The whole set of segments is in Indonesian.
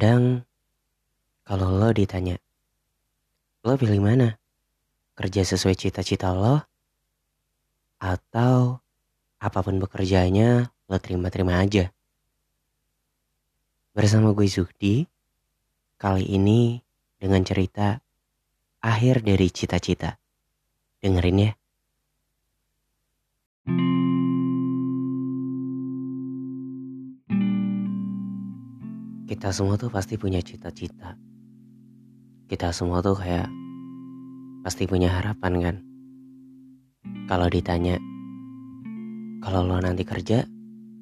Kadang kalau lo ditanya, lo pilih mana? Kerja sesuai cita-cita lo? Atau apa pun pekerjaannya lo terima-terima aja? Bersama gue Zuhdi, kali ini dengan cerita akhir dari cita-cita. Dengerin ya. Kita semua tuh pasti punya cita-cita. Kita semua tuh kayak pasti punya harapan kan. Kalau ditanya, kalau lo nanti kerja,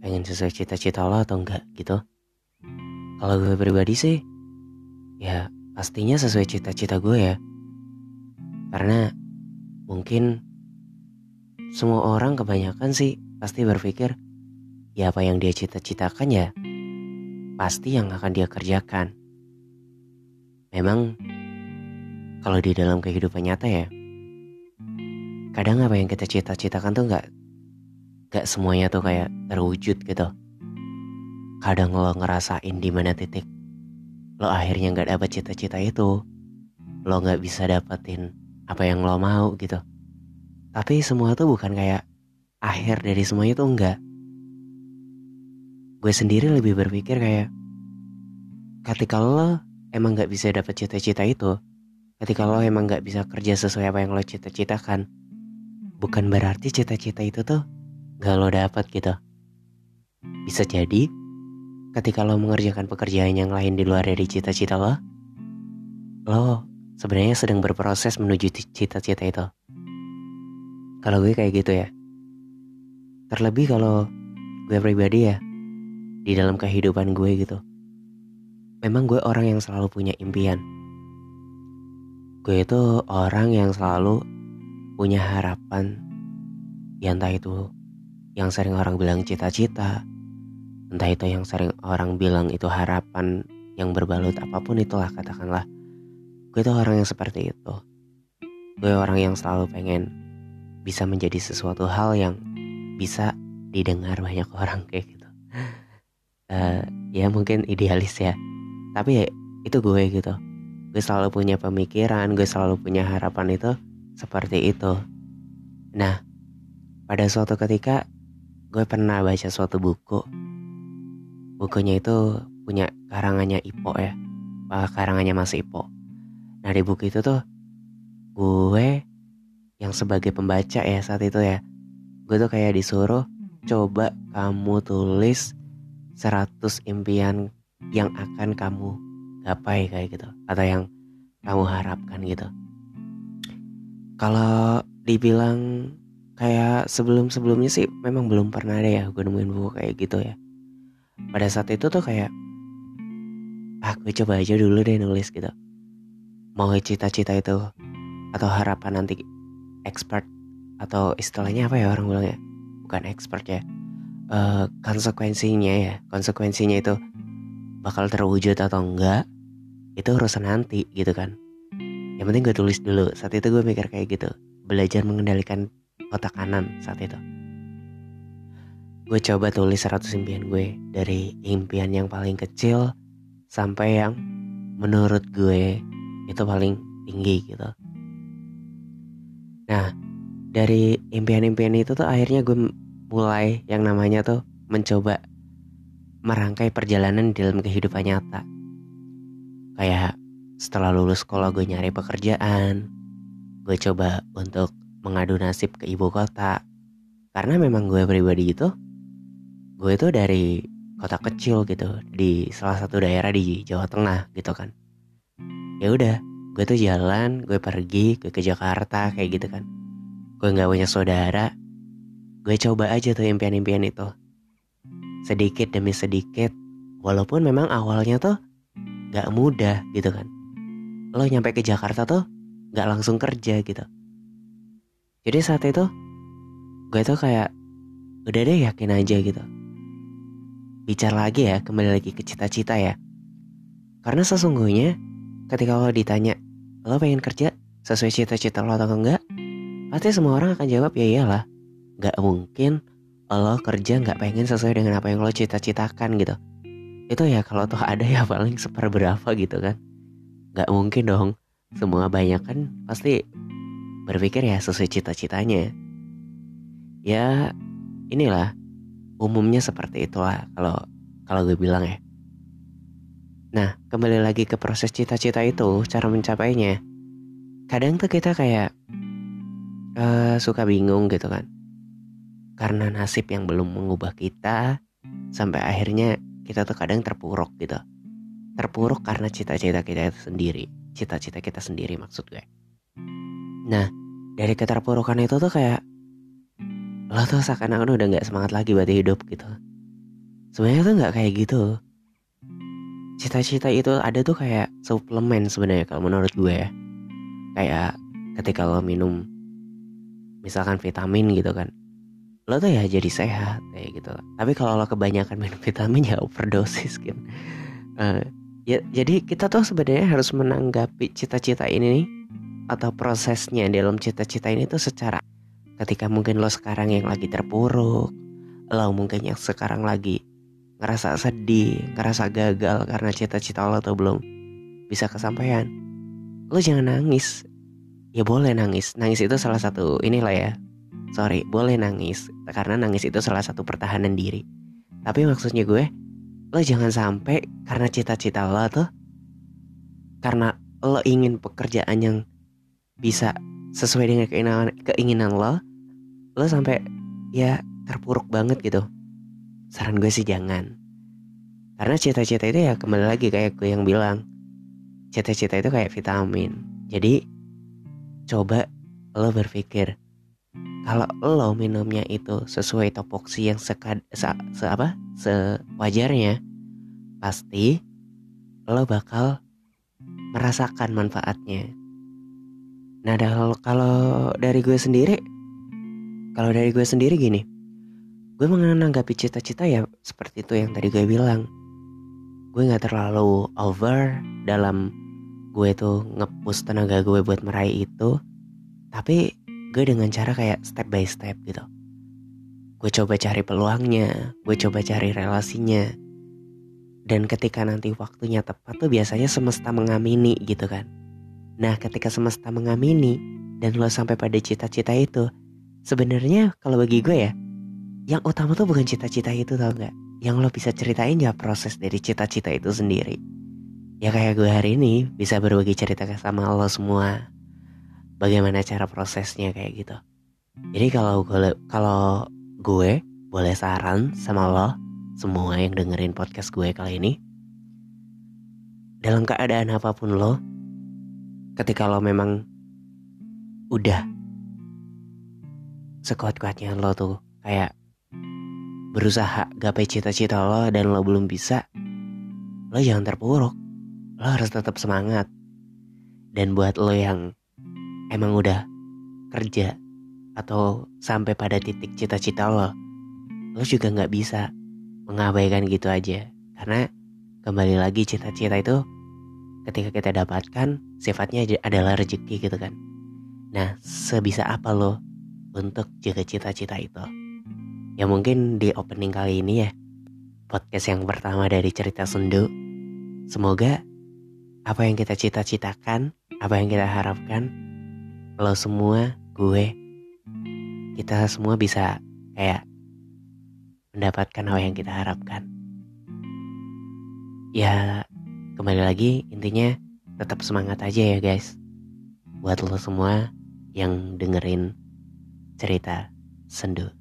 pengen sesuai cita-cita lo atau enggak gitu. Kalau gue pribadi sih, ya pastinya sesuai cita-cita gue ya. Karena mungkin semua orang kebanyakan sih pasti berpikir, ya apa yang dia cita-citakan ya pasti yang akan dia kerjakan. Memang kalau di dalam kehidupan nyata ya, kadang apa yang kita cita-citakan tuh nggak nggak semuanya tuh kayak terwujud gitu. Kadang lo ngerasain di mana titik lo akhirnya nggak dapat cita-cita itu, lo nggak bisa dapetin apa yang lo mau gitu. Tapi semua tuh bukan kayak akhir dari semuanya tuh enggak gue sendiri lebih berpikir kayak ketika lo emang gak bisa dapet cita-cita itu ketika lo emang gak bisa kerja sesuai apa yang lo cita-citakan bukan berarti cita-cita itu tuh gak lo dapet gitu. Bisa jadi ketika lo mengerjakan pekerjaan yang lain di luar dari cita-cita lo lo sebenarnya sedang berproses menuju cita-cita itu. Kalau gue kayak gitu ya. Terlebih kalau gue pribadi ya di dalam kehidupan gue gitu. Memang gue orang yang selalu punya impian. Gue itu orang yang selalu punya harapan. Ya entah itu yang sering orang bilang cita-cita. Entah itu yang sering orang bilang itu harapan yang berbalut apa pun itulah katakanlah. Gue itu orang yang seperti itu. Gue orang yang selalu pengen bisa menjadi sesuatu hal yang bisa didengar banyak orang kayak gitu uh, ya mungkin idealis ya. Tapi ya itu gue gitu. Gue selalu punya pemikiran gue selalu punya harapan itu seperti itu. Nah pada suatu ketika gue pernah baca suatu buku. Bukunya itu punya karangannya Ipo ya. Karangannya Mas Ipo. Nah di buku itu tuh gue yang sebagai pembaca ya saat itu ya. Gue tuh kayak disuruh coba kamu tulis 100 impian yang akan kamu gapai kayak gitu atau yang kamu harapkan gitu. Kalau dibilang kayak sebelum-sebelumnya sih memang belum pernah ada ya gue nemuin buku kayak gitu ya. Pada saat itu tuh kayak ah gue coba aja dulu deh nulis gitu. Mau cita-cita itu atau harapan nanti expert atau istilahnya apa ya orang bilang ya bukan expert ya uh, konsekuensinya ya konsekuensinya itu bakal terwujud atau enggak itu urusan nanti gitu kan. Yang penting gue tulis dulu. Saat itu gue mikir kayak gitu. Belajar mengendalikan otak kanan saat itu. Gue coba tulis 100 impian gue dari impian yang paling kecil sampai yang menurut gue itu paling tinggi gitu. Nah dari impian-impian itu tuh akhirnya gue mulai yang namanya tuh mencoba merangkai perjalanan di dalam kehidupan nyata. Kayak setelah lulus sekolah gue nyari pekerjaan, gue coba untuk mengadu nasib ke ibu kota. Karena memang gue pribadi itu, gue itu dari kota kecil gitu di salah satu daerah di Jawa Tengah gitu kan. Ya udah, gue tuh jalan, gue pergi, gue ke Jakarta kayak gitu kan. Gue nggak punya saudara, Gue coba aja tuh impian-impian itu. Sedikit demi sedikit, walaupun memang awalnya tuh gak mudah gitu kan. Lo nyampe ke Jakarta tuh gak langsung kerja gitu. Jadi saat itu, gue tuh kayak udah deh yakin aja gitu. Bicara lagi ya, kembali lagi ke cita-cita ya. Karena sesungguhnya ketika lo ditanya, lo pengen kerja sesuai cita-cita lo atau enggak? Pasti semua orang akan jawab ya iyalah Gak mungkin lo kerja gak pengen sesuai dengan apa yang lo cita-citakan gitu. itu ya kalau toh ada ya paling seperberapa gitu kan. Nggak mungkin dong. Semua banyak kan pasti berpikir ya sesuai cita-citanya. Ya inilah umumnya seperti itulah kalau kalau gue bilang ya. Nah kembali lagi ke proses cita-cita itu cara mencapainya. Kadang tuh kita kayak uh, suka bingung gitu kan karena nasib yang belum mengubah kita sampai akhirnya kita tuh kadang terpuruk gitu. Terpuruk karena cita-cita kita itu sendiri. Cita-cita kita sendiri maksud gue. Nah dari keterpurukan itu tuh kayak lo tuh seakan-akan udah nggak semangat lagi buat hidup gitu. Sebenarnya tuh nggak kayak gitu. Cita-cita itu ada tuh kayak suplemen sebenarnya kalau menurut gue ya. Kayak ketika lo minum misalkan vitamin gitu kan lo tuh ya jadi sehat kayak gitu. Tapi kalau lo kebanyakan minum vitamin ya overdosis kan uh, ya jadi kita tuh sebenarnya harus menanggapi cita-cita ini nih atau prosesnya dalam cita-cita ini tuh secara ketika mungkin lo sekarang yang lagi terpuruk lo mungkin yang sekarang lagi ngerasa sedih ngerasa gagal karena cita-cita lo tuh belum bisa kesampaian lo jangan nangis. Ya boleh nangis. Nangis itu salah satu inilah ya sorry boleh nangis. Karena nangis itu salah satu pertahanan diri. Tapi maksudnya gue lo jangan sampai karena cita-cita lo tuh karena lo ingin pekerjaan yang bisa sesuai dengan keinginan keinginan lo lo sampai ya terpuruk banget gitu. Saran gue sih jangan. Karena cita-cita itu ya kembali lagi kayak gue yang bilang. Cita-cita itu kayak vitamin. Jadi coba lo berpikir kalau lo minumnya itu sesuai topoksi yang sekad, se, se apa? sewajarnya pasti lo bakal merasakan manfaatnya. Nah kalau dari gue sendiri kalau dari gue sendiri gini gue menanggapi cita-cita ya seperti itu yang tadi gue bilang. Gue nggak terlalu over dalam gue tuh ngepus tenaga gue buat meraih itu. Tapi gue dengan cara kayak step by step gitu. Gue coba cari peluangnya gue coba cari relasinya. Dan ketika nanti waktunya tepat tuh biasanya semesta mengamini gitu kan. Nah ketika semesta mengamini dan lo sampai pada cita-cita itu sebenarnya kalau bagi gue ya yang utama tuh bukan cita-cita itu tau gak yang lo bisa ceritain ya proses dari cita-cita itu sendiri. Ya kayak gue hari ini bisa berbagi cerita sama lo semua bagaimana cara prosesnya kayak gitu. Jadi kalau gue kalau gue boleh saran sama lo semua yang dengerin podcast gue kali ini dalam keadaan apa pun lo ketika lo memang udah sekuat-kuatnya lo tuh kayak berusaha gapai cita-cita lo dan lo belum bisa lo jangan terpuruk lo harus tetap semangat dan buat lo yang emang udah kerja atau sampai pada titik cita-cita lo, lo juga nggak bisa mengabaikan gitu aja. Karena kembali lagi cita-cita itu ketika kita dapatkan sifatnya adalah rezeki gitu kan. Nah, sebisa apa lo untuk jaga cita-cita itu? Ya mungkin di opening kali ini ya, podcast yang pertama dari cerita sendu. Semoga apa yang kita cita-citakan, apa yang kita harapkan lo semua, gue, kita semua bisa kayak mendapatkan hal yang kita harapkan. Ya, kembali lagi intinya tetap semangat aja ya guys. Buat lo semua yang dengerin cerita sendu.